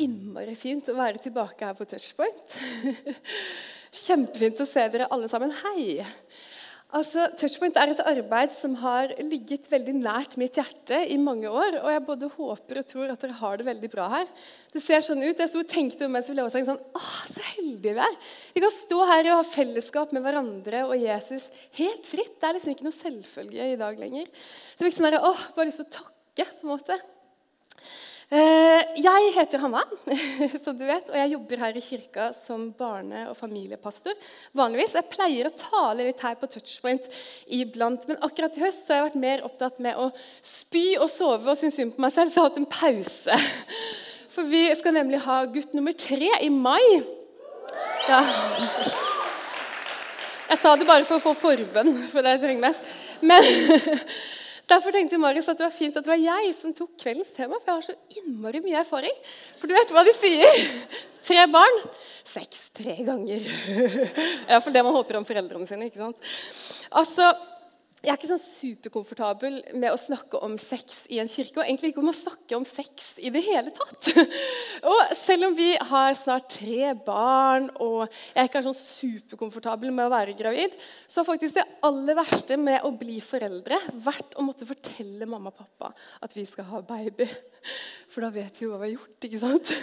innmari fint å være tilbake her på Touchpoint. Kjempefint å se dere alle sammen. Hei! Altså, Touchpoint er et arbeid som har ligget veldig nært mitt hjerte i mange år. Og jeg både håper og tror at dere har det veldig bra her. Det ser sånn ut. Jeg sto og tenkte mens vi lovsang sånn Åh, så heldige vi er! Vi kan stå her og ha fellesskap med hverandre og Jesus helt fritt. Det er liksom ikke noe selvfølge i dag lenger. Så jeg fikk sånn her, åh, bare lyst til å takke, på en måte. Eh, jeg heter Hanna, som du vet, og jeg jobber her i kirka som barne- og familiepastor. vanligvis. Jeg pleier å tale litt her på Touchpoint iblant, men akkurat i høst har jeg vært mer opptatt med å spy og sove og synes synd på meg selv, så jeg har hatt en pause. For vi skal nemlig ha gutt nummer tre i mai. Ja. Jeg sa det bare for å få forbønn, for det jeg trenger mest. Men Derfor tenkte Marius at det var fint at det var jeg som tok kveldens tema. For jeg har så innmari mye erfaring. For du vet hva de sier? Tre barn sex tre ganger. Iallfall det man håper om foreldrene sine. ikke sant? Altså, jeg er ikke sånn superkomfortabel med å snakke om sex i en kirke. Og egentlig ikke om å snakke om sex i det hele tatt. Og selv om vi har snart tre barn, og jeg ikke er sånn superkomfortabel med å være gravid, så har faktisk det aller verste med å bli foreldre vært å måtte fortelle mamma og pappa at vi skal ha baby. For da vet vi hva vi har gjort, ikke sant?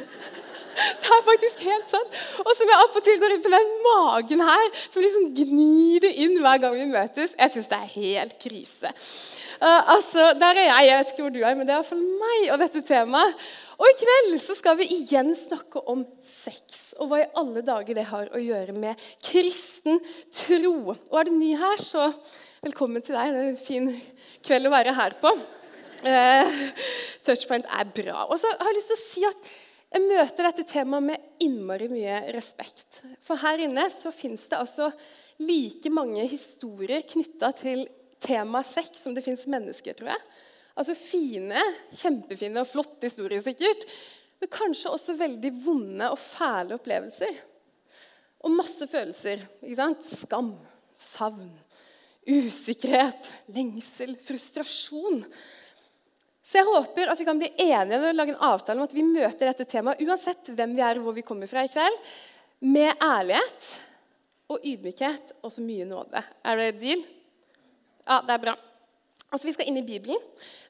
Det er faktisk helt sant. Og som jeg opp og til går inn på den magen her, som liksom gnir det inn hver gang vi møtes. Jeg syns det er helt krise. Uh, altså, Der er jeg. Jeg vet ikke hvor du er, men det er iallfall meg og dette temaet. Og i kveld så skal vi igjen snakke om sex, og hva i alle dager det har å gjøre med kristen tro. Og er du ny her, så velkommen til deg. Det er en fin kveld å være her på. Uh, touchpoint er bra. Og så har jeg lyst til å si at jeg møter dette temaet med innmari mye respekt. For her inne så fins det altså like mange historier knytta til temaet sex som det fins mennesker, tror jeg. Altså fine, kjempefine og flotte historier, sikkert. Men kanskje også veldig vonde og fæle opplevelser. Og masse følelser. ikke sant? Skam, savn, usikkerhet, lengsel, frustrasjon. Så jeg håper at vi kan bli enige og lage en avtale om at vi møter dette temaet uansett hvem vi er og hvor vi kommer fra i kveld, med ærlighet og ydmykhet og så mye nåde. Er det deal? Ja, det er bra. Altså, Vi skal inn i Bibelen,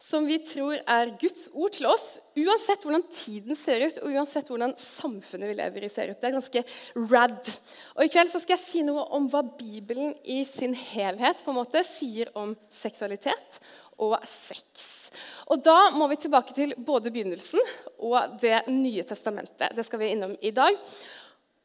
som vi tror er Guds ord til oss. Uansett hvordan tiden ser ut, og uansett hvordan samfunnet vi lever i, ser ut. Det er ganske rad. Og I kveld så skal jeg si noe om hva Bibelen i sin helhet på en måte sier om seksualitet og 6. Og Da må vi tilbake til både begynnelsen og Det nye testamentet. Det skal vi innom i dag.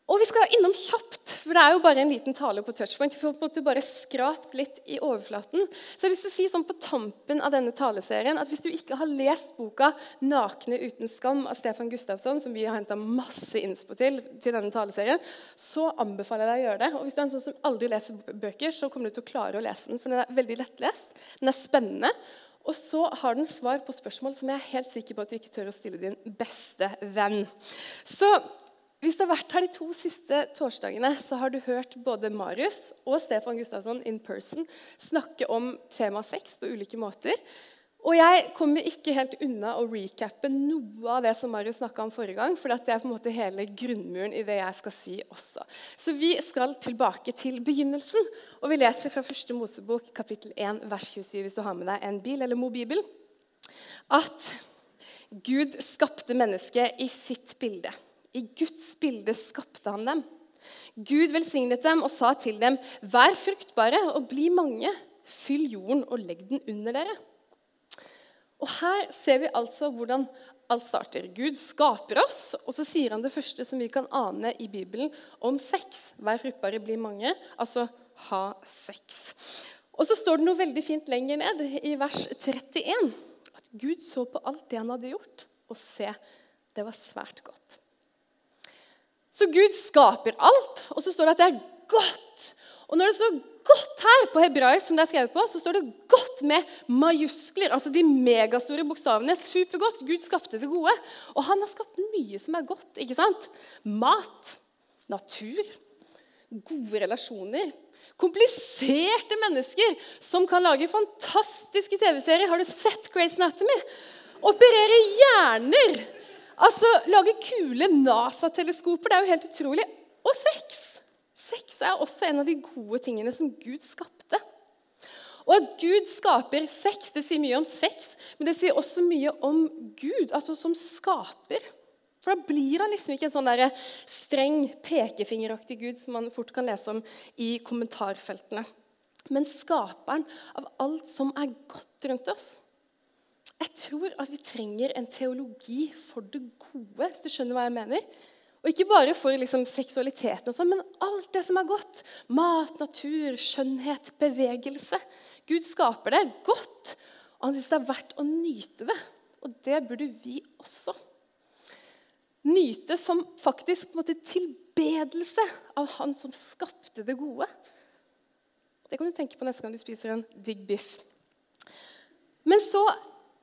Og vi skal innom kjapt, for det er jo bare en liten tale på touchpoint. Vi får på en måte bare skrapt litt i overflaten. Så jeg har lyst til å si sånn på tampen av denne taleserien at Hvis du ikke har lest boka 'Nakne uten skam' av Stefan Gustafsson, som vi har henta masse innspo til til denne taleserien, så anbefaler jeg deg å gjøre det. Og hvis du er en sånn som aldri leser bøker, så kommer du til å klare å lese den. For den er veldig lettlest, den er spennende, og så har den svar på spørsmål som jeg er helt sikker på at du ikke tør å stille din beste venn. Så hvis du har vært her de to siste torsdagene, så har du hørt både Marius og Stefan Gustavsson in person snakke om tema sex på ulike måter. Og jeg kommer ikke helt unna å recappe noe av det som Marius snakka om forrige gang. For det er på en måte hele grunnmuren i det jeg skal si også. Så vi skal tilbake til begynnelsen. Og vi leser fra første Mosebok kapittel 1 vers 27 hvis du har med deg en bil eller mobibel. At Gud skapte mennesket i sitt bilde. I Guds bilde skapte han dem. Gud velsignet dem og sa til dem, vær fruktbare og bli mange. Fyll jorden og legg den under dere. Og Her ser vi altså hvordan alt starter. Gud skaper oss, og så sier han det første som vi kan ane i Bibelen om sex. Vær fruktbare, bli mange. Altså ha sex. Og så står det noe veldig fint lenger ned, i vers 31, at Gud så på alt det han hadde gjort, og se, det var svært godt. Så Gud skaper alt, og så står det at det er godt. Og når det står godt her på hebraisk, som det er skrevet på, så står det 'godt' med majuskler. Altså de megastore bokstavene. Supergodt. Gud skapte det gode. Og han har skapt mye som er godt. ikke sant? Mat, natur, gode relasjoner. Kompliserte mennesker som kan lage fantastiske TV-serier. Har du sett Grace Anatomy? Operere hjerner Altså, Lage kule NASA-teleskoper, det er jo helt utrolig. Og sex. Sex er også en av de gode tingene som Gud skapte. Og at Gud skaper sex, det sier mye om sex, men det sier også mye om Gud, altså som skaper. For da blir han liksom ikke en sånn der streng, pekefingeraktig Gud som man fort kan lese om i kommentarfeltene. Men skaperen av alt som er godt rundt oss. Jeg tror at vi trenger en teologi for det gode, hvis du skjønner hva jeg mener. Og ikke bare for liksom seksualiteten, og sånt, men alt det som er godt. Mat, natur, skjønnhet, bevegelse. Gud skaper det godt, og han syns det er verdt å nyte det. Og det burde vi også. Nyte som faktisk på en måte tilbedelse av han som skapte det gode. Det kan du tenke på neste gang du spiser en digg biff. Men så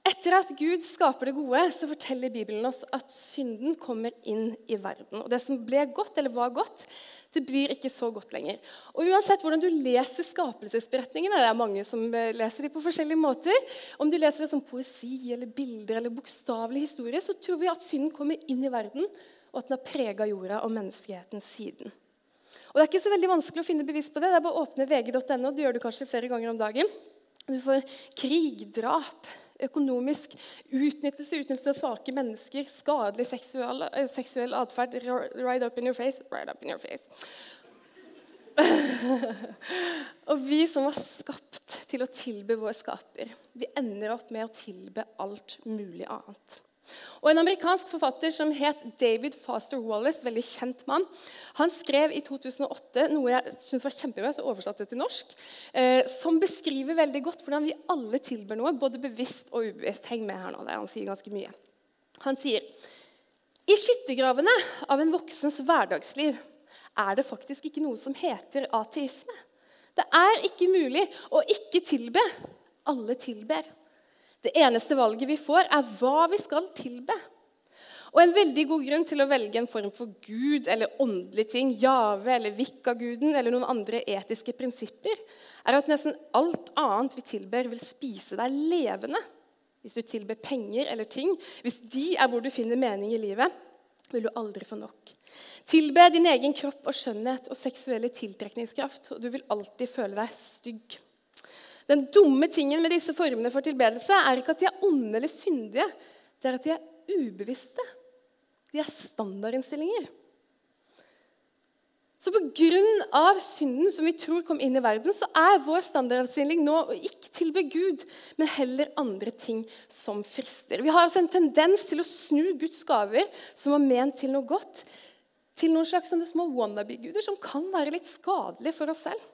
etter at Gud skaper det gode, så forteller Bibelen oss at synden kommer inn i verden. Og Det som ble godt, eller var godt, det blir ikke så godt lenger. Og Uansett hvordan du leser skapelsesberetningene, det er mange som leser de på forskjellige måter, om du leser det som poesi eller bilder eller bokstavelig historie, så tror vi at synden kommer inn i verden, og at den har prega jorda og menneskeheten siden. Og Det er ikke så veldig vanskelig å finne bevis på det. Det er bare å åpne vg.no. Det gjør du kanskje flere ganger om dagen. Du får krig, drap, økonomisk utnyttelse, utnyttelse av svake mennesker, skadelig seksuell, eh, seksuell atferd right up in your face. Right up in your face. og vi som var skapt til å tilbe vår skaper, vi ender opp med å tilbe alt mulig annet. Og En amerikansk forfatter som het David Foster Wallace, veldig kjent mann, han skrev i 2008 noe jeg synes var kjempebra, så oversatte til norsk, eh, som beskriver veldig godt hvordan vi alle tilber noe, både bevisst og ubevisst. Heng med her nå, der han sier ganske mye. Han sier i skyttergravene av en voksens hverdagsliv er det faktisk ikke noe som heter ateisme. Det er ikke mulig å ikke tilbe. Alle tilber. Det eneste valget vi får, er hva vi skal tilbe. Og En veldig god grunn til å velge en form for gud eller åndelig ting, Jave eller Vikka-guden eller noen andre etiske prinsipper, er at nesten alt annet vi tilber, vil spise deg levende. Hvis du tilber penger eller ting, hvis de er hvor du finner mening i livet, vil du aldri få nok. Tilbe din egen kropp og skjønnhet og seksuelle tiltrekningskraft, og du vil alltid føle deg stygg. Den dumme tingen med disse formene for tilbedelse er ikke at de er onde eller syndige, det er at de er ubevisste. De er standardinnstillinger. Så pga. synden som vi tror kom inn i verden, så er vår standardinnstilling nå å ikke tilbe Gud, men heller andre ting som frister. Vi har altså en tendens til å snu Guds gaver, som var ment til noe godt, til noen slags små wannabe-guder som kan være litt skadelige for oss selv.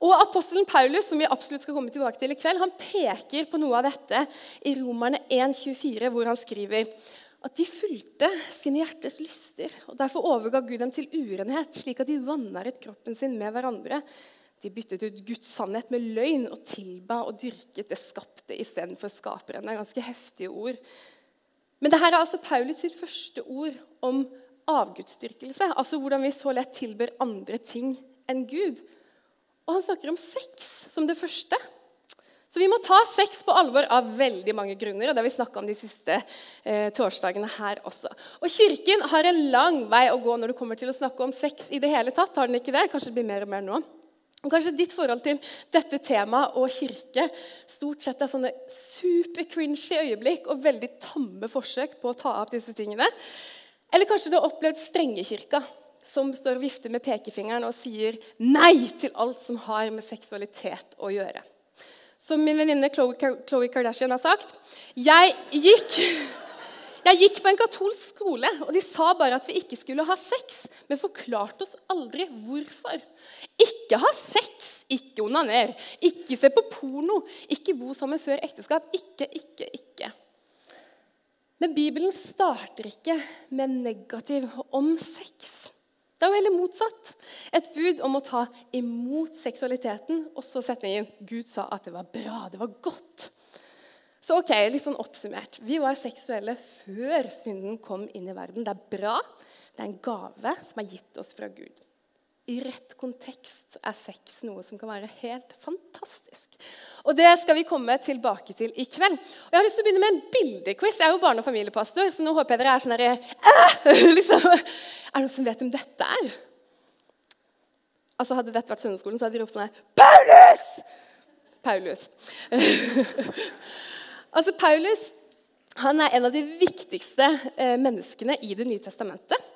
Og Apostelen Paulus som vi absolutt skal komme tilbake til i kveld, han peker på noe av dette i Romerne 1,24, hvor han skriver at de fulgte sine hjertes lyster. og Derfor overga Gud dem til urenhet, slik at de vanæret kroppen sin med hverandre. De byttet ut Guds sannhet med løgn og tilba og dyrket det skapte istedenfor skaperen. Det er ganske heftige ord. Men dette er altså Paulus sitt første ord om avgudsdyrkelse. Altså hvordan vi så lett tilber andre ting enn Gud. Og han snakker om sex som det første. Så vi må ta sex på alvor av veldig mange grunner. og det har vi om de siste eh, torsdagene her også. Og Kirken har en lang vei å gå når det kommer til å snakke om sex. i det hele tatt. Har den ikke det? Kanskje det blir mer og mer nå. Og kanskje ditt forhold til dette temaet og kirke stort sett er sånne super-cringy øyeblikk og veldig tamme forsøk på å ta opp disse tingene. Eller kanskje du har opplevd strengekirka som står og vifter med pekefingeren og sier nei til alt som har med seksualitet å gjøre. Som min venninne Chloé Kardashian har sagt jeg gikk, jeg gikk på en katolsk skole, og de sa bare at vi ikke skulle ha sex, men forklarte oss aldri hvorfor. Ikke ha sex, ikke onaner, ikke se på porno, ikke bo sammen før ekteskap. Ikke, ikke, ikke. Men Bibelen starter ikke med negativ om sex. Det er jo heller motsatt. Et bud om å ta imot seksualiteten, og så setningen Gud sa at det var bra, det var godt. Så ok, litt sånn oppsummert. Vi var seksuelle før synden kom inn i verden. Det er bra. Det er en gave som er gitt oss fra Gud. I rett kontekst er sex noe som kan være helt fantastisk. Og Det skal vi komme tilbake til i kveld. Og Jeg har lyst til å begynne med en bildequiz. Jeg er jo barne- og familiepastor, så nå håper jeg dere er sånn liksom. Er det noen som vet hvem dette er? Altså Hadde dette vært søndagsskolen, så hadde de ropt sånn her Paulus! Paulus. altså, Paulus han er en av de viktigste eh, menneskene i Det nye testamentet.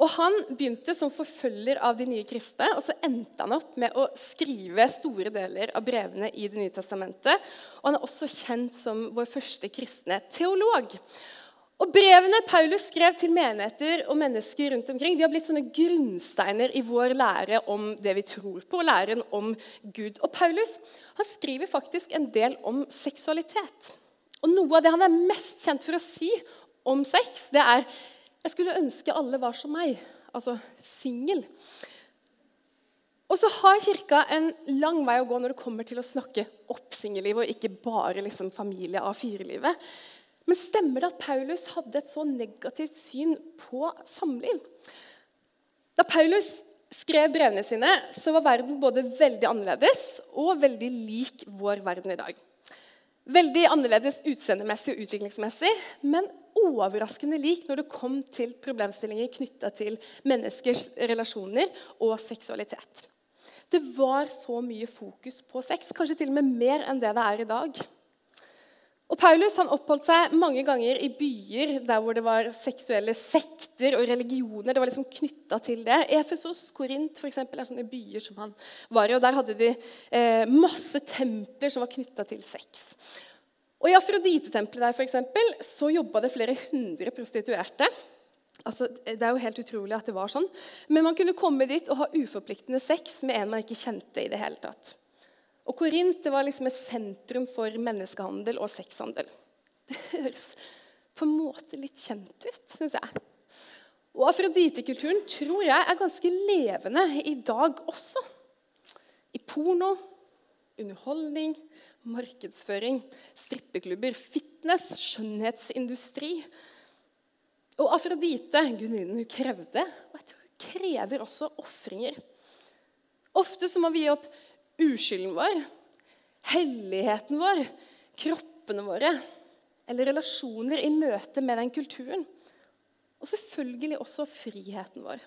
Og Han begynte som forfølger av de nye kristne, og så endte han opp med å skrive store deler av brevene i Det nye testamentet. Og Han er også kjent som vår første kristne teolog. Og Brevene Paulus skrev til menigheter og mennesker rundt omkring, de har blitt sånne grunnsteiner i vår lære om det vi tror på, og læren om Gud. Og Paulus han skriver faktisk en del om seksualitet. Og Noe av det han er mest kjent for å si om sex, det er jeg skulle ønske alle var som meg, altså singel. Og så har Kirka en lang vei å gå når det kommer til å snakke opp singellivet, og ikke bare liksom familie A4-livet. Men stemmer det at Paulus hadde et så negativt syn på samliv? Da Paulus skrev brevene sine, så var verden både veldig annerledes og veldig lik vår verden i dag. Veldig annerledes utseendemessig og utviklingsmessig, men overraskende lik når det kom til problemstillinger knytta til menneskers relasjoner og seksualitet. Det var så mye fokus på sex, kanskje til og med mer enn det det er i dag. Og Paulus han oppholdt seg mange ganger i byer der hvor det var seksuelle sekter og religioner. det var liksom til det. Efesos, Korint for eksempel, er sånne byer som han var i. og Der hadde de eh, masse templer som var knytta til sex. Og I Afrodite-tempelet der for eksempel, så jobba det flere hundre prostituerte. Altså, det er jo helt utrolig at det var sånn. Men man kunne komme dit og ha uforpliktende sex med en man ikke kjente i det hele tatt. Og Korint var liksom et sentrum for menneskehandel og sexhandel. Det høres på en måte litt kjent ut, syns jeg. Og Afroditekulturen tror jeg er ganske levende i dag også. I porno, underholdning, markedsføring, strippeklubber, fitness, skjønnhetsindustri. Og Afrodite, gudinnen hun krevde, og jeg tror hun krever også ofringer. Ofte så må vi gi opp uskylden vår, helligheten vår, kroppene våre eller relasjoner i møte med den kulturen. Og selvfølgelig også friheten vår.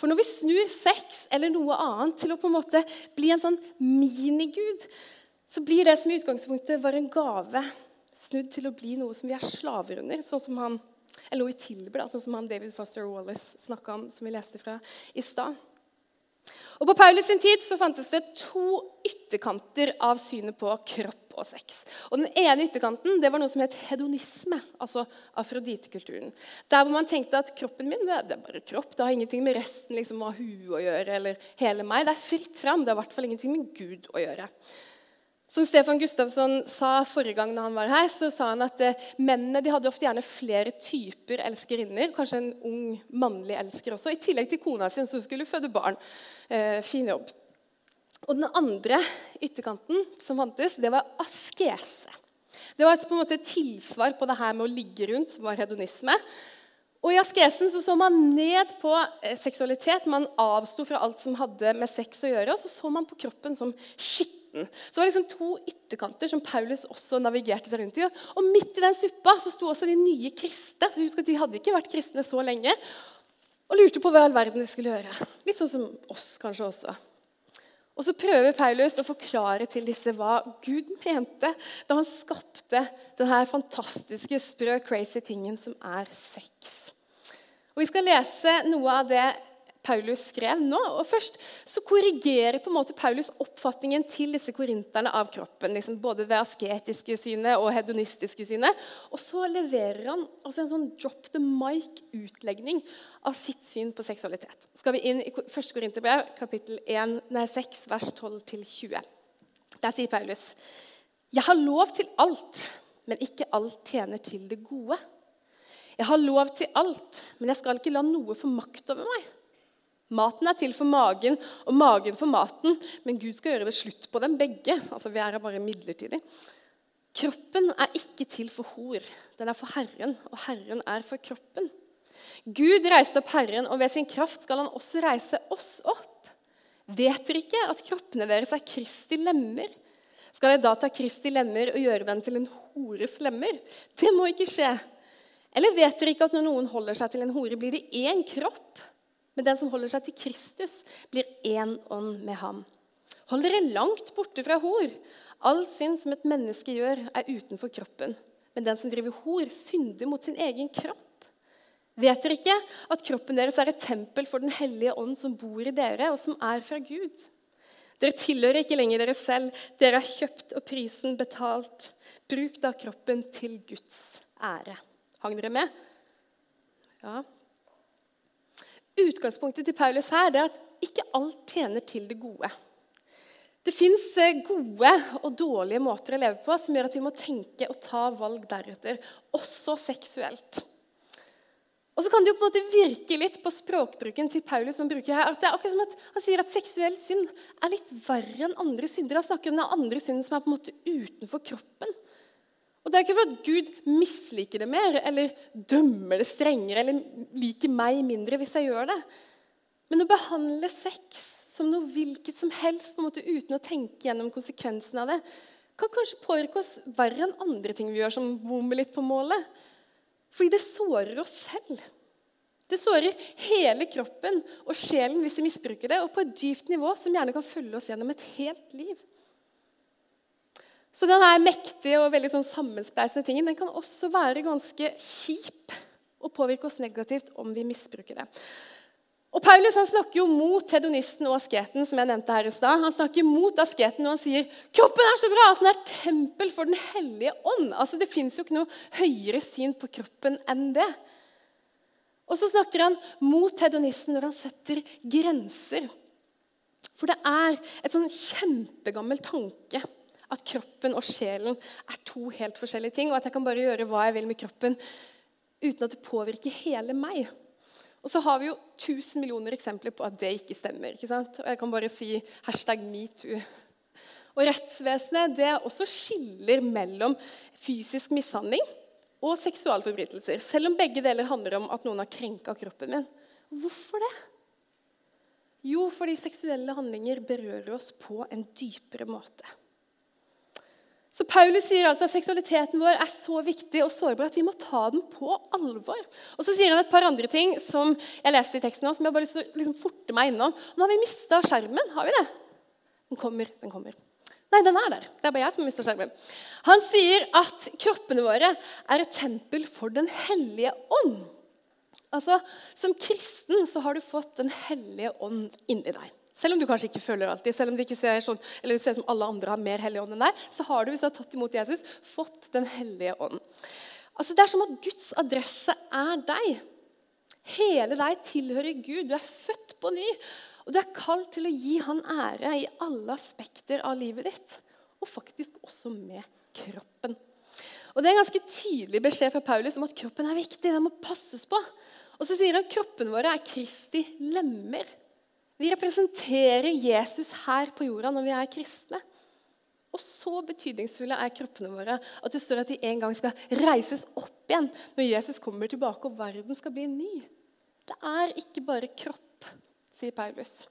For når vi snur sex eller noe annet til å på en måte bli en sånn minigud, så blir det som i utgangspunktet var en gave, snudd til å bli noe som vi er slaver under. sånn som han, Eller noe vi tilber, sånn som han David Foster Wallace snakka om, som vi leste fra i stad. Og På Paulus sin tid så fantes det to ytterkanter av synet på kropp og sex. Og Den ene ytterkanten det var noe som het hedonisme, altså afroditekulturen. Der hvor man tenkte at kroppen min det, er bare kropp, det har ingenting med resten liksom, av huet å gjøre. eller hele meg. Det er fritt fram. Det har i hvert fall ingenting med Gud å gjøre. Som Stefan Gustavsson sa forrige gang han var her, så sa han at eh, mennene de hadde ofte gjerne flere typer elskerinner. Kanskje en ung mannlig elsker også, i tillegg til kona sin som skulle føde barn. Eh, fin jobb. Og Den andre ytterkanten som fantes, det var askese. Det var et, på en måte tilsvar på det her med å ligge rundt, som var hedonisme. Og I askesen så, så man ned på eh, seksualitet. Man avsto fra alt som hadde med sex å gjøre. Og så så man på kroppen som skitten. Så det var liksom to ytterkanter som Paulus også navigerte seg rundt i. Og midt i den suppa så sto også de nye kristne. For husk at De hadde ikke vært kristne så lenge. Og lurte på hva i all verden de skulle gjøre. Litt sånn som oss kanskje også. Og så prøver Paulus å forklare til disse hva Gud mente da han skapte denne fantastiske, sprø, crazy tingen som er sex. Og Vi skal lese noe av det Paulus skrev nå. Og Først så korrigerer på en måte Paulus oppfatningen til disse korinterne av kroppen. Liksom både det asketiske synet og hedonistiske synet. Og så leverer han også en sånn drop the mic-utlegning av sitt syn på seksualitet. Skal vi inn i 1. Korinterbrev, kapittel 1, nei, 6, vers 12-20. Der sier Paulus.: Jeg har lov til alt, men ikke alt tjener til det gode. Jeg har lov til alt, men jeg skal ikke la noe få makt over meg. Maten er til for magen, og magen for maten, men Gud skal gjøre det slutt på dem begge. Altså, Vi er her bare midlertidig. Kroppen er ikke til for hor. Den er for Herren, og Herren er for kroppen. Gud reiste opp Herren, og ved sin kraft skal han også reise oss opp. Vet dere ikke at kroppene deres er Kristi lemmer? Skal jeg da ta Kristi lemmer og gjøre den til en hores lemmer? Det må ikke skje. Eller vet dere ikke at når noen holder seg til en hore, blir det én kropp? Men den som holder seg til Kristus, blir én ånd med ham. Hold dere langt borte fra hor. All synd som et menneske gjør, er utenfor kroppen. Men den som driver hor, synder mot sin egen kropp. Vet dere ikke at kroppen deres er et tempel for Den hellige ånd som bor i dere, og som er fra Gud? Dere tilhører ikke lenger dere selv. Dere er kjøpt og prisen betalt. Bruk da kroppen til Guds ære. Hang dere med? Ja. Utgangspunktet til Paulus her er at ikke alt tjener til det gode. Det fins eh, gode og dårlige måter å leve på som gjør at vi må tenke og ta valg deretter, også seksuelt. Og så kan det jo på en måte virke litt på språkbruken til Paulus. som bruker her, at det er akkurat som at Han sier at seksuell synd er litt verre enn andre synder. Han snakker om den andre synden som er på en måte utenfor kroppen. Og Det er ikke for at Gud misliker det mer eller dømmer det strengere eller liker meg mindre hvis jeg gjør det. Men å behandle sex som noe hvilket som helst på en måte uten å tenke gjennom konsekvensen av det, kan kanskje påvirke oss verre enn andre ting vi gjør, som bommer litt på målet. Fordi det sårer oss selv. Det sårer hele kroppen og sjelen hvis vi misbruker det, og på et dypt nivå som gjerne kan følge oss gjennom et helt liv. Så denne mektige og veldig sånn sammenspleisende tingen den kan også være ganske kjip og påvirke oss negativt om vi misbruker det. Og Paulus han snakker jo mot hedonisten og asketen. som jeg nevnte her i sted. Han snakker mot asketen når han sier kroppen er så bra at den er tempel for Den hellige ånd. Altså, Det fins jo ikke noe høyere syn på kroppen enn det. Og så snakker han mot hedonisten når han setter grenser. For det er et sånn kjempegammel tanke at kroppen og sjelen er to helt forskjellige ting, og at jeg kan bare gjøre hva jeg vil med kroppen uten at det påvirker hele meg. Og så har vi jo 1000 millioner eksempler på at det ikke stemmer. ikke sant? Og jeg kan bare si hashtag metoo. Og rettsvesenet det også skiller mellom fysisk mishandling og seksualforbrytelser. Selv om begge deler handler om at noen har krenka kroppen min. Hvorfor det? Jo, fordi seksuelle handlinger berører oss på en dypere måte. Så Paulus sier altså at seksualiteten vår er så viktig og sårbar at vi må ta den på alvor. Og Så sier han et par andre ting som jeg leste i teksten nå, som jeg bare lyst til å liksom forte meg innom. Nå har vi mista skjermen. Har vi det? Den kommer. den kommer. Nei, den er der. Det er bare jeg som har mista skjermen. Han sier at kroppene våre er et tempel for Den hellige ånd. Altså, Som kristen så har du fått Den hellige ånd inni deg. Selv om du kanskje ikke føler alltid, selv om det ikke ser, sånn, eller det ser som alle andre har mer hellig ånd enn deg, så har du hvis du har tatt imot Jesus, fått Den hellige ånd. Altså, det er som at Guds adresse er deg. Hele deg tilhører Gud. Du er født på ny. Og du er kalt til å gi Han ære i alle aspekter av livet ditt. Og faktisk også med kroppen. Og Det er en ganske tydelig beskjed fra Paulus om at kroppen er viktig. Den må passes på. Og så sier han at kroppen vår er Kristi lemmer. Vi representerer Jesus her på jorda når vi er kristne. Og så betydningsfulle er kroppene våre at det står at de en gang skal reises opp igjen når Jesus kommer tilbake og verden skal bli ny. Det er ikke bare kropp, sier Paulus.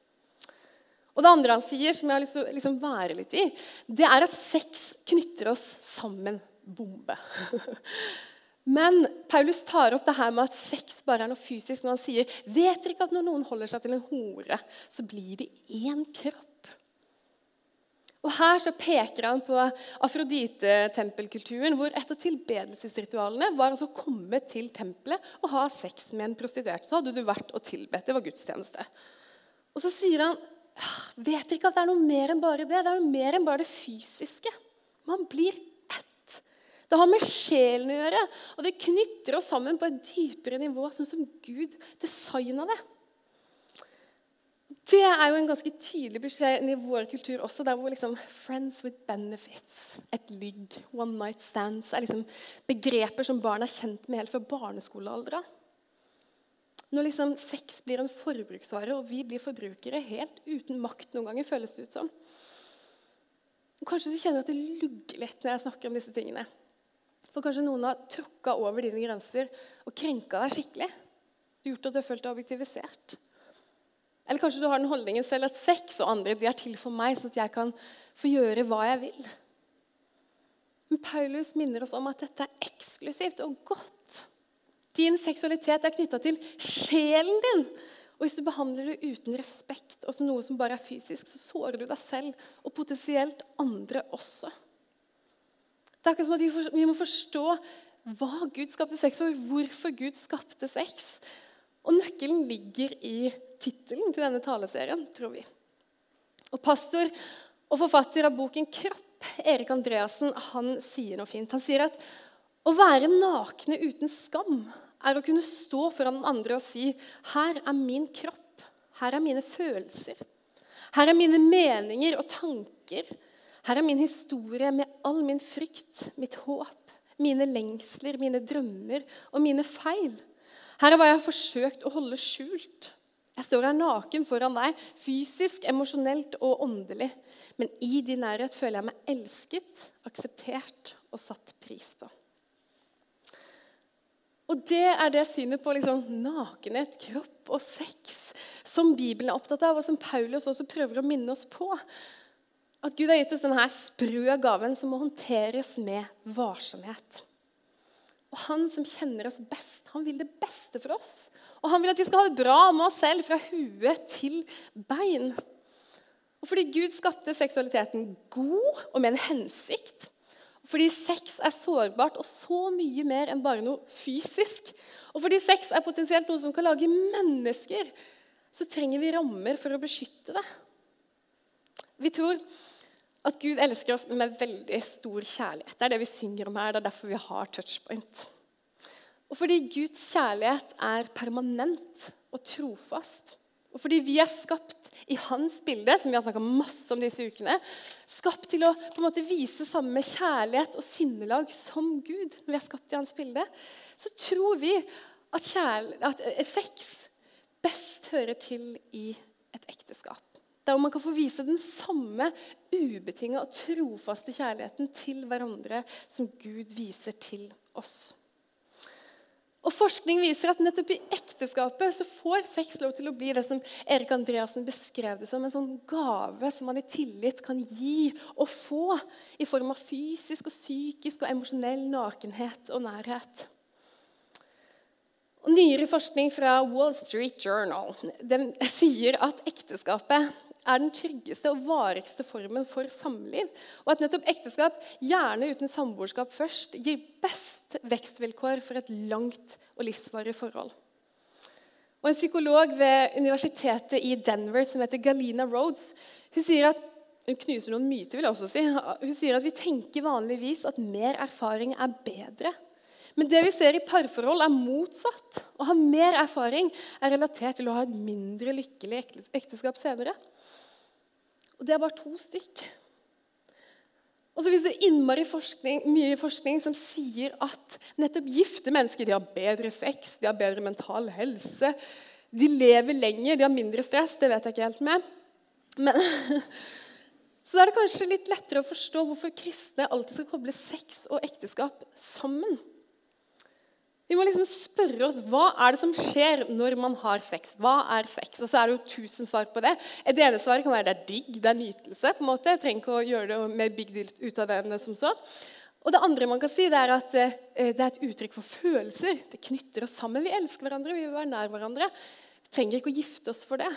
Og Det andre han sier, som jeg har lyst til å liksom være litt i, det er at sex knytter oss sammen. Bombe. Men Paulus tar opp det her med at sex bare er noe fysisk når han sier vet dere ikke at når noen holder seg til en hore, så blir de én kropp. Og Her så peker han på afrodite-tempelkulturen, hvor et av tilbedelsesritualene var altså å komme til tempelet og ha sex med en prostituert. Så hadde du vært og tilbedt. Det var gudstjeneste. Og så sier han vet dere ikke at det er noe mer enn bare det? Det er noe mer enn bare det fysiske. Man blir det har med sjelen å gjøre, og det knytter oss sammen på et dypere nivå, sånn som Gud designa det. Det er jo en ganske tydelig beskjed i vår kultur også, der hvor liksom 'friends with benefits', et ligg, 'one night stands' er liksom begreper som barn er kjent med helt fra barneskolealdra. Når liksom sex blir en forbruksvare, og vi blir forbrukere helt uten makt noen ganger, føles det ut som. Kanskje du kjenner at det lugger litt når jeg snakker om disse tingene. For kanskje noen har tråkka over dine grenser og krenka deg skikkelig. Du har gjort at du har følt deg objektivisert. Eller kanskje du har den holdningen selv at sex og andre de er til for meg, sånn at jeg kan få gjøre hva jeg vil. Men Paulus minner oss om at dette er eksklusivt og godt. Din seksualitet er knytta til sjelen din. Og Hvis du behandler det uten respekt og som noe som bare er fysisk, så sårer du deg selv og potensielt andre også. Det er akkurat som at vi, må forstå hva Gud skapte sex for, hvorfor Gud skapte sex. Og nøkkelen ligger i tittelen til denne taleserien, tror vi. Og Pastor og forfatter av boken 'Kropp', Erik Andreassen, han sier noe fint. Han sier at å være nakne uten skam er å kunne stå foran den andre og si 'Her er min kropp. Her er mine følelser. Her er mine meninger og tanker. Her er min historie med all min frykt, mitt håp, mine lengsler, mine drømmer og mine feil. Her er hva jeg har forsøkt å holde skjult. Jeg står her naken foran deg, fysisk, emosjonelt og åndelig. Men i din nærhet føler jeg meg elsket, akseptert og satt pris på. Og Det er det synet på liksom, nakenhet, kropp og sex som Bibelen er opptatt av, og som Paulus også prøver å minne oss på. At Gud har gitt oss denne sprø gaven som må håndteres med varsomhet. Og Han som kjenner oss best, han vil det beste for oss. Og han vil at vi skal ha det bra med oss selv fra hue til bein. Og fordi Gud skapte seksualiteten god og med en hensikt, Og fordi sex er sårbart og så mye mer enn bare noe fysisk. Og fordi sex er potensielt noe som kan lage mennesker, så trenger vi rammer for å beskytte det. Vi tror at Gud elsker oss med veldig stor kjærlighet. Det er det vi synger om her. Det er derfor vi har touchpoint. Og fordi Guds kjærlighet er permanent og trofast. Og fordi vi er skapt i hans bilde, som vi har snakka masse om disse ukene, skapt til å på en måte vise samme kjærlighet og sinnelag som Gud, når vi er skapt i hans bilde, så tror vi at, at eh, sex best hører til i et ekteskap. Der man kan få vise den samme ubetinga og trofaste kjærligheten til hverandre som Gud viser til oss. Og Forskning viser at nettopp i ekteskapet så får sex lov til å bli det som Erik Andreassen beskrev det som, en sånn gave som man i tillit kan gi og få i form av fysisk og psykisk og emosjonell nakenhet og nærhet. Og Nyere forskning fra Wall Street Journal sier at ekteskapet er den tryggeste og varigste formen for samliv. Og at nettopp ekteskap, gjerne uten samboerskap først, gir best vekstvilkår for et langt og livsvarig forhold. Og En psykolog ved universitetet i Denver som heter Galina Rhodes, hun sier at hun knuser noen myter, vil jeg også si. Hun sier at vi tenker vanligvis at mer erfaring er bedre. Men det vi ser i parforhold, er motsatt. Å ha mer erfaring er relatert til å ha et mindre lykkelig ekteskap senere. Og det er bare to stykk. Og så finnes det innmari forskning, mye forskning som sier at nettopp gifte mennesker har bedre sex, de har bedre mental helse, de lever lenger, de har mindre stress. Det vet jeg ikke helt med. Men, så da er det kanskje litt lettere å forstå hvorfor kristne alltid skal koble sex og ekteskap sammen. Vi må liksom spørre oss hva er det som skjer når man har sex. Hva er sex? Og så er det jo tusen svar på det. Det ene svaret kan være det er digg, det er nytelse. på en måte. Jeg trenger ikke å gjøre det mer big deal ut av det enn som så. Og det andre man kan si, det er at eh, det er et uttrykk for følelser. Det knytter oss sammen. Vi elsker hverandre, vi vil være nær hverandre. Vi trenger ikke å gifte oss for det.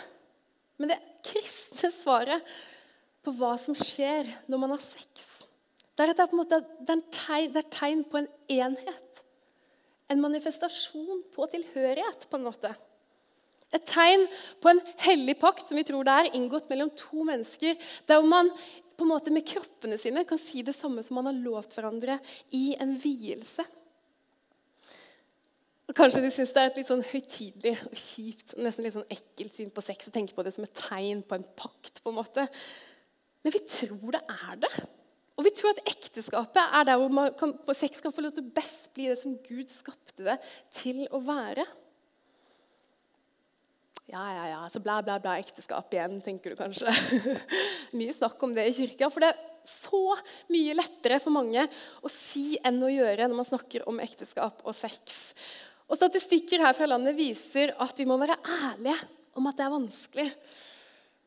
Men det kristne svaret på hva som skjer når man har sex, det er at det er, en måte, det er, tegn, det er tegn på en enhet en manifestasjon på tilhørighet. på en måte. Et tegn på en hellig pakt som vi tror det er inngått mellom to mennesker. Der man på en måte med kroppene sine kan si det samme som man har lovt hverandre i en vielse. Og kanskje de syns det er et litt sånn høytidelig og kjipt nesten litt sånn ekkelt syn på sex å tenke på det som et tegn på en pakt. på en måte. Men vi tror det er det. Og vi tror at ekteskapet er der hvor kan, sex kan få lov til å best bli det som Gud skapte det til å være. Ja, ja, ja, så bla, bla, bla, ekteskap igjen, tenker du kanskje. mye snakk om det i kirka. For det er så mye lettere for mange å si enn å gjøre når man snakker om ekteskap og sex. Og Statistikker her fra landet viser at vi må være ærlige om at det er vanskelig.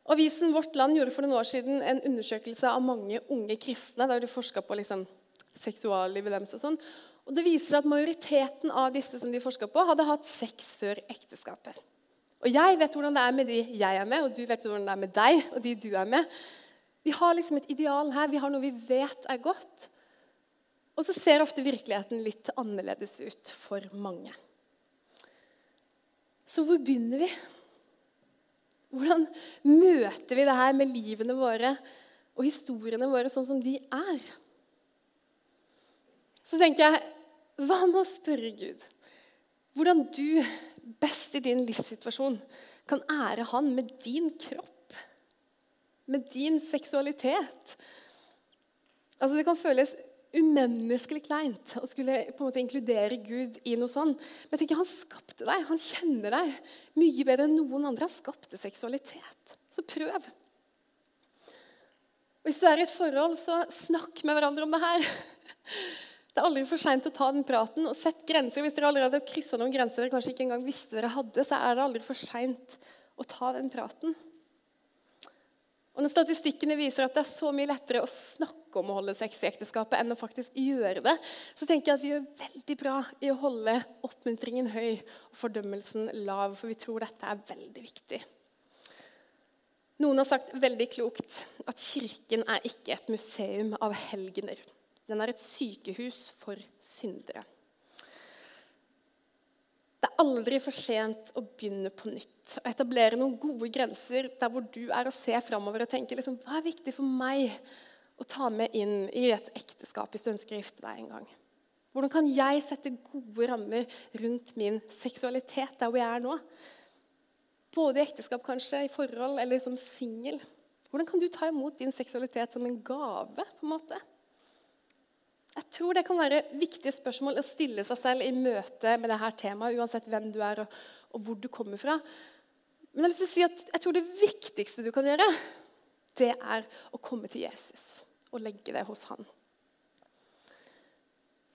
Avisen Vårt Land gjorde for noen år siden en undersøkelse av mange unge kristne. der de på liksom, seksuallivet deres og sånn. Og Det viser seg at majoriteten av disse som de på, hadde hatt sex før ekteskapet. Og Jeg vet hvordan det er med de jeg er med, og du vet hvordan det er med deg og de du er med. Vi har liksom et ideal her, vi har noe vi vet er godt. Og så ser ofte virkeligheten litt annerledes ut for mange. Så hvor begynner vi? Hvordan møter vi det her med livene våre og historiene våre sånn som de er? Så tenker jeg hva med å spørre Gud hvordan du best i din livssituasjon kan ære Han med din kropp, med din seksualitet? Altså Det kan føles umenneskelig kleint å skulle på en måte inkludere Gud i noe sånt. Men jeg tenker, han skapte deg, han kjenner deg mye bedre enn noen andre. Han skapte seksualitet. Så prøv. Hvis du er i et forhold, så snakk med hverandre om det her. Det er aldri for seint å ta den praten. og Sett grenser. Hvis dere allerede har kryssa noen grenser dere kanskje ikke engang visste dere hadde, så er det aldri for seint å ta den praten. Og når statistikkene viser at det er så mye lettere å snakke om å holde sex i ekteskapet enn å faktisk gjøre det, så tenker jeg at vi gjør veldig bra i å holde oppmuntringen høy og fordømmelsen lav, for vi tror dette er veldig viktig. Noen har sagt veldig klokt at kirken er ikke et museum av helgener. Den er et sykehus for syndere. Det er aldri for sent å begynne på nytt. Å etablere noen gode grenser der hvor du er og ser framover og tenker liksom, hva er viktig for meg å ta med inn i et ekteskap hvis du ønsker å gifte deg en gang. Hvordan kan jeg sette gode rammer rundt min seksualitet der hvor jeg er nå? Både i ekteskap, kanskje, i forhold eller som singel. Hvordan kan du ta imot din seksualitet som en gave? på en måte? Jeg tror det kan være viktige spørsmål å stille seg selv i møte med dette temaet, uansett hvem du er og, og hvor du kommer fra. Men jeg, har lyst til å si at jeg tror det viktigste du kan gjøre, det er å komme til Jesus og legge det hos han.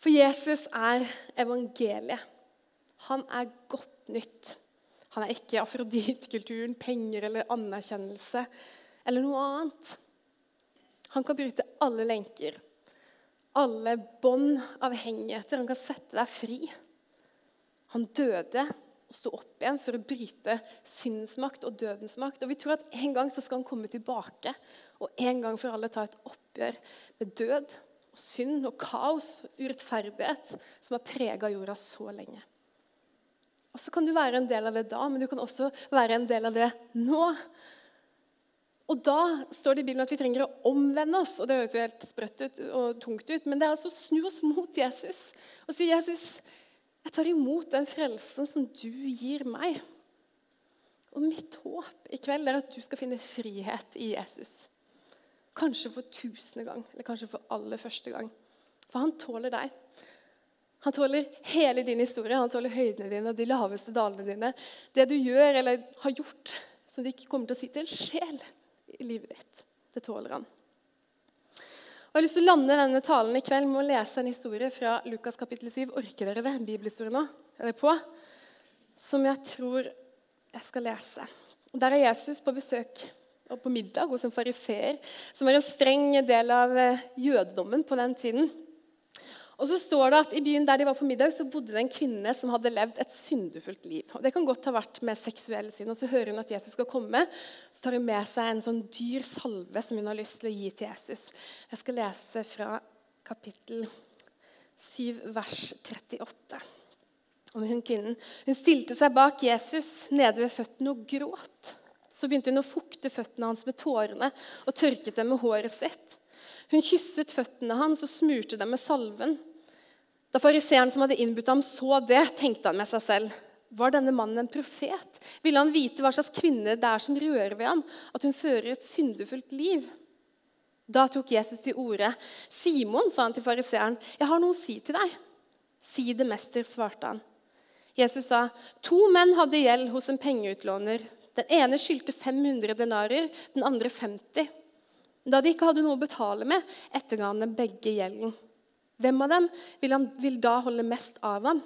For Jesus er evangeliet. Han er godt nytt. Han er ikke afroditkulturen, penger eller anerkjennelse eller noe annet. Han kan bryte alle lenker alle bånd, avhengigheter. Han kan sette deg fri. Han døde og sto opp igjen for å bryte syndens makt og dødens makt. Og Vi tror at en gang så skal han komme tilbake og en gang for alle ta et oppgjør med død og synd og kaos og urettferdighet som har prega jorda så lenge. Og Så kan du være en del av det da, men du kan også være en del av det nå. Og da står det i Bibelen at vi trenger å omvende oss. og Det høres jo helt sprøtt ut og tungt ut, men det er altså å snu oss mot Jesus og si, 'Jesus, jeg tar imot den frelsen som du gir meg.' Og mitt håp i kveld er at du skal finne frihet i Jesus. Kanskje for tusende gang, eller kanskje for aller første gang. For han tåler deg. Han tåler hele din historie, han tåler høydene dine og de laveste dalene dine. Det du gjør eller har gjort som du ikke kommer til å si til en sjel i livet ditt. Det tåler han. Og jeg har lyst til å lande denne talen i kveld med å lese en historie fra Lukas kapittel 7. Orker dere det? Bibelhistorie nå? Er dere på? Som jeg tror jeg skal lese. Der er Jesus på besøk og på middag hos en fariseer, som er en streng del av eh, jødedommen på den tiden. Og så står det at I byen der de var på middag, så bodde det en kvinne som hadde levd et syndefullt liv. Og Det kan godt ha vært med seksuell synd. Og Så hører hun at Jesus skal komme. Så tar hun med seg en sånn dyr salve som hun har lyst til å gi til Jesus. Jeg skal lese fra kapittel 7, vers 38. Om hun kvinnen. Hun stilte seg bak Jesus nede ved føttene og gråt. Så begynte hun å fukte føttene hans med tårene og tørket dem med håret sitt. Hun kysset føttene hans og smurte dem med salven. Da fariseeren som hadde innbudt ham, så det, tenkte han med seg selv. Var denne mannen en profet? Ville han vite hva slags kvinne det er som rører ved ham, at hun fører et syndefullt liv? Da tok Jesus til orde. 'Simon', sa han til fariseeren, 'jeg har noe å si til deg.' 'Si det, mester', svarte han. Jesus sa, 'To menn hadde gjeld hos en pengeutlåner.' Den ene skyldte 500 denarer, den andre 50. Da de ikke hadde noe å betale med, etterga han dem begge gjelden. Hvem av dem vil, han, vil da holde mest av ham?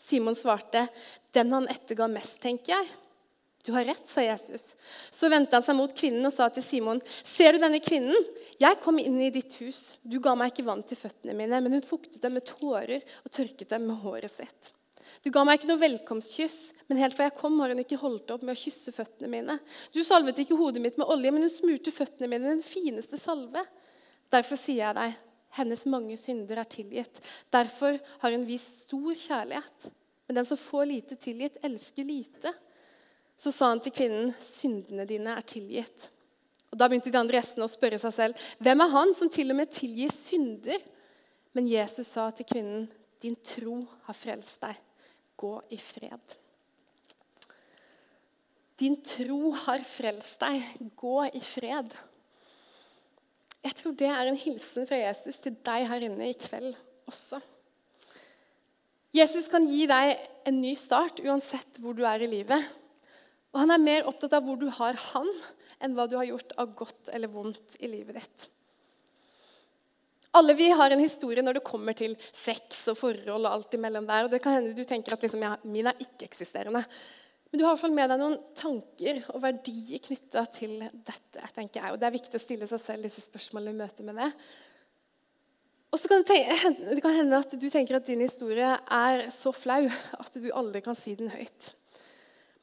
Simon svarte, 'Den han etterga mest, tenker jeg.' 'Du har rett', sa Jesus. Så vendte han seg mot kvinnen og sa til Simon, 'Ser du denne kvinnen? Jeg kom inn i ditt hus. Du ga meg ikke vann til føttene mine, men hun fuktet dem med tårer og tørket dem med håret sitt.' Du ga meg ikke noe velkomstkyss, men helt fra jeg kom, har hun ikke holdt opp med å kysse føttene mine. Du salvet ikke hodet mitt med olje, men hun smurte føttene mine med den fineste salve. Derfor sier jeg deg, hennes mange synder er tilgitt. Derfor har hun vist stor kjærlighet. Men den som får lite tilgitt, elsker lite. Så sa han til kvinnen, 'Syndene dine er tilgitt.' Og Da begynte de andre gjestene å spørre seg selv, 'Hvem er han som til og med tilgir synder?' Men Jesus sa til kvinnen, 'Din tro har frelst deg. Gå i fred.' Din tro har frelst deg. Gå i fred. Jeg tror det er en hilsen fra Jesus til deg her inne i kveld også. Jesus kan gi deg en ny start uansett hvor du er i livet. Og han er mer opptatt av hvor du har han, enn hva du har gjort av godt eller vondt i livet ditt. Alle vi har en historie når det kommer til sex og forhold og alt imellom der. og Det kan hende du tenker at liksom, ja, min er ikke-eksisterende. Men du har i hvert fall med deg noen tanker og verdier knytta til dette. tenker jeg. Og Det er viktig å stille seg selv disse spørsmålene i møte med det. Og så kan det, det kan hende at du tenker at din historie er så flau at du aldri kan si den høyt.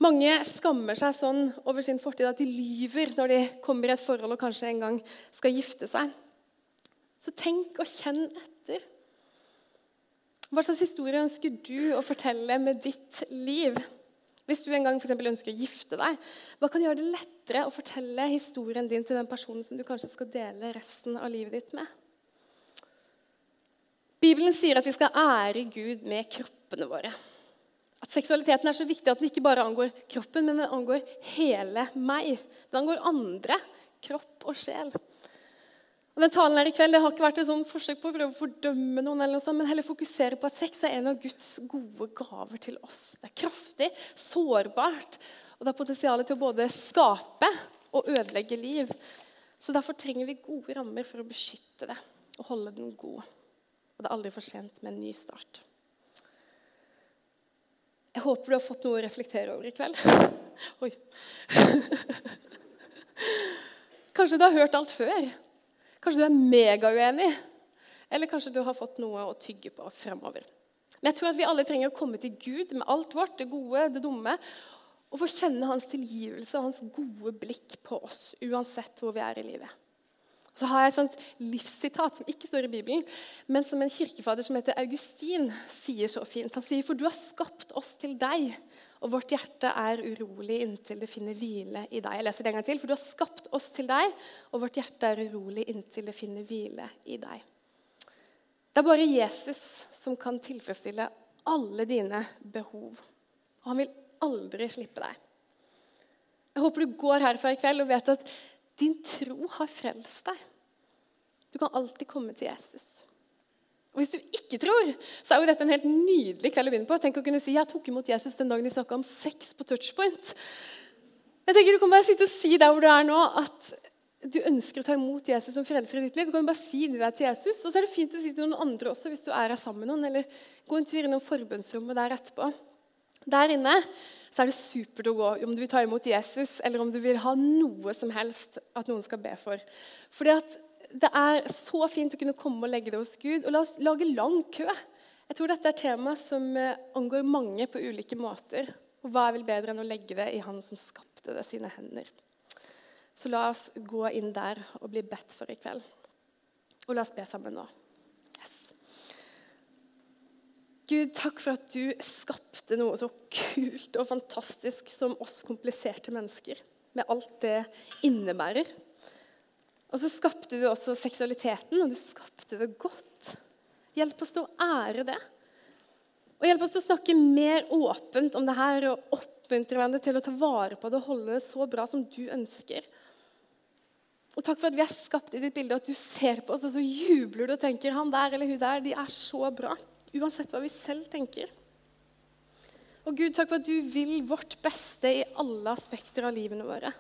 Mange skammer seg sånn over sin fortid at de lyver når de kommer i et forhold og kanskje en gang skal gifte seg. Så tenk og kjenn etter. Hva slags historie ønsker du å fortelle med ditt liv? Hvis du en gang for ønsker å gifte deg, hva kan gjøre det lettere å fortelle historien din til den personen som du kanskje skal dele resten av livet ditt med? Bibelen sier at vi skal ære Gud med kroppene våre. At seksualiteten er så viktig at den ikke bare angår kroppen, men den angår hele meg. Den angår andre, kropp og sjel. Og den talen her i kveld det har ikke vært et sånn forsøk på å prøve å fordømme noen, eller noe sånt, men heller fokusere på at sex er en av Guds gode gaver til oss. Det er kraftig, sårbart, og det har potensial til å både skape og ødelegge liv. Så Derfor trenger vi gode rammer for å beskytte det og holde den god. Og det er aldri for sent med en ny start. Jeg håper du har fått noe å reflektere over i kveld. Oi. Kanskje du har hørt alt før. Kanskje du er megauenig, eller kanskje du har fått noe å tygge på fremover. Men jeg tror at vi alle trenger å komme til Gud med alt vårt, det gode, det dumme, og få kjenne hans tilgivelse og hans gode blikk på oss, uansett hvor vi er i livet. Så har jeg et sånt livssitat som ikke står i Bibelen, men som en kirkefader som heter Augustin, sier så fint. Han sier, 'For du har skapt oss til deg, og vårt hjerte er urolig inntil det finner hvile i deg. Jeg leser det en gang til. For du har skapt oss til deg, og vårt hjerte er urolig inntil det finner hvile i deg. Det er bare Jesus som kan tilfredsstille alle dine behov. Og han vil aldri slippe deg. Jeg håper du går herfra i kveld og vet at din tro har frelst deg. Du kan alltid komme til Jesus. Og Hvis du ikke tror, så er jo dette en helt nydelig kveld å begynne på. Tenk å kunne si jeg tok imot Jesus den dagen de snakka om sex på touchpoint. Jeg tenker Du kan bare sitte og si der hvor du er nå, at du ønsker å ta imot Jesus som frelser i ditt liv. Du kan bare si det der til Jesus. Og så er det fint å si til noen andre også hvis du er her sammen med noen. Eller gå en tur innom forbønnsrommet der etterpå. Der inne så er det supert å gå om du vil ta imot Jesus, eller om du vil ha noe som helst at noen skal be for. Fordi at det er så fint å kunne komme og legge det hos Gud. Og la oss lage lang kø. Jeg tror dette er tema som eh, angår mange på ulike måter. Og hva er vel bedre enn å legge det i Han som skapte det, sine hender. Så la oss gå inn der og bli bedt for i kveld. Og la oss be sammen nå. Yes. Gud, takk for at du skapte noe så kult og fantastisk som oss kompliserte mennesker. Med alt det innebærer. Og så skapte du også seksualiteten, og du skapte det godt. Hjelp oss til å ære det. Og hjelp oss til å snakke mer åpent om det her og oppmuntre hverandre til å ta vare på det og holde det så bra som du ønsker. Og Takk for at vi er skapt i ditt bilde, og at du ser på oss og så jubler du og tenker han der eller hun der, de er så bra. Uansett hva vi selv tenker. Og Gud, takk for at du vil vårt beste i alle aspekter av livene våre.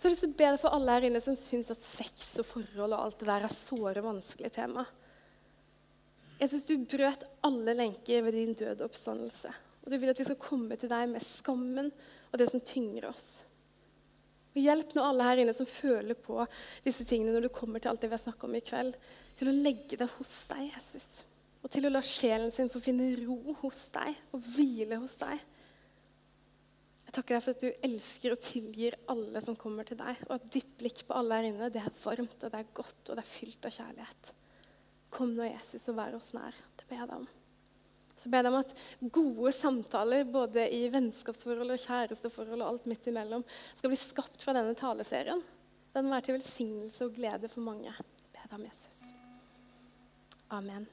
Så har jeg lyst til å be deg for alle her inne som syns at sex og forhold og alt det der er såre vanskelige tema. Jeg syns du brøt alle lenker ved din døde oppstandelse. Og du vil at vi skal komme til deg med skammen og det som tynger oss. Og Hjelp nå alle her inne som føler på disse tingene når du kommer til alt det vi har snakket om i kveld, til å legge det hos deg, Jesus. Og til å la sjelen sin få finne ro hos deg og hvile hos deg. Jeg takker deg for at du elsker og tilgir alle som kommer til deg, og at ditt blikk på alle her inne det er varmt og det er godt og det er fylt av kjærlighet. Kom nå, Jesus, og vær oss nær. Det ber jeg deg om. Så ber jeg deg om at gode samtaler både i vennskapsforhold og kjæresteforhold og alt midt imellom skal bli skapt fra denne taleserien. Den må være til velsignelse og glede for mange. Jeg ber deg om Jesus. Amen.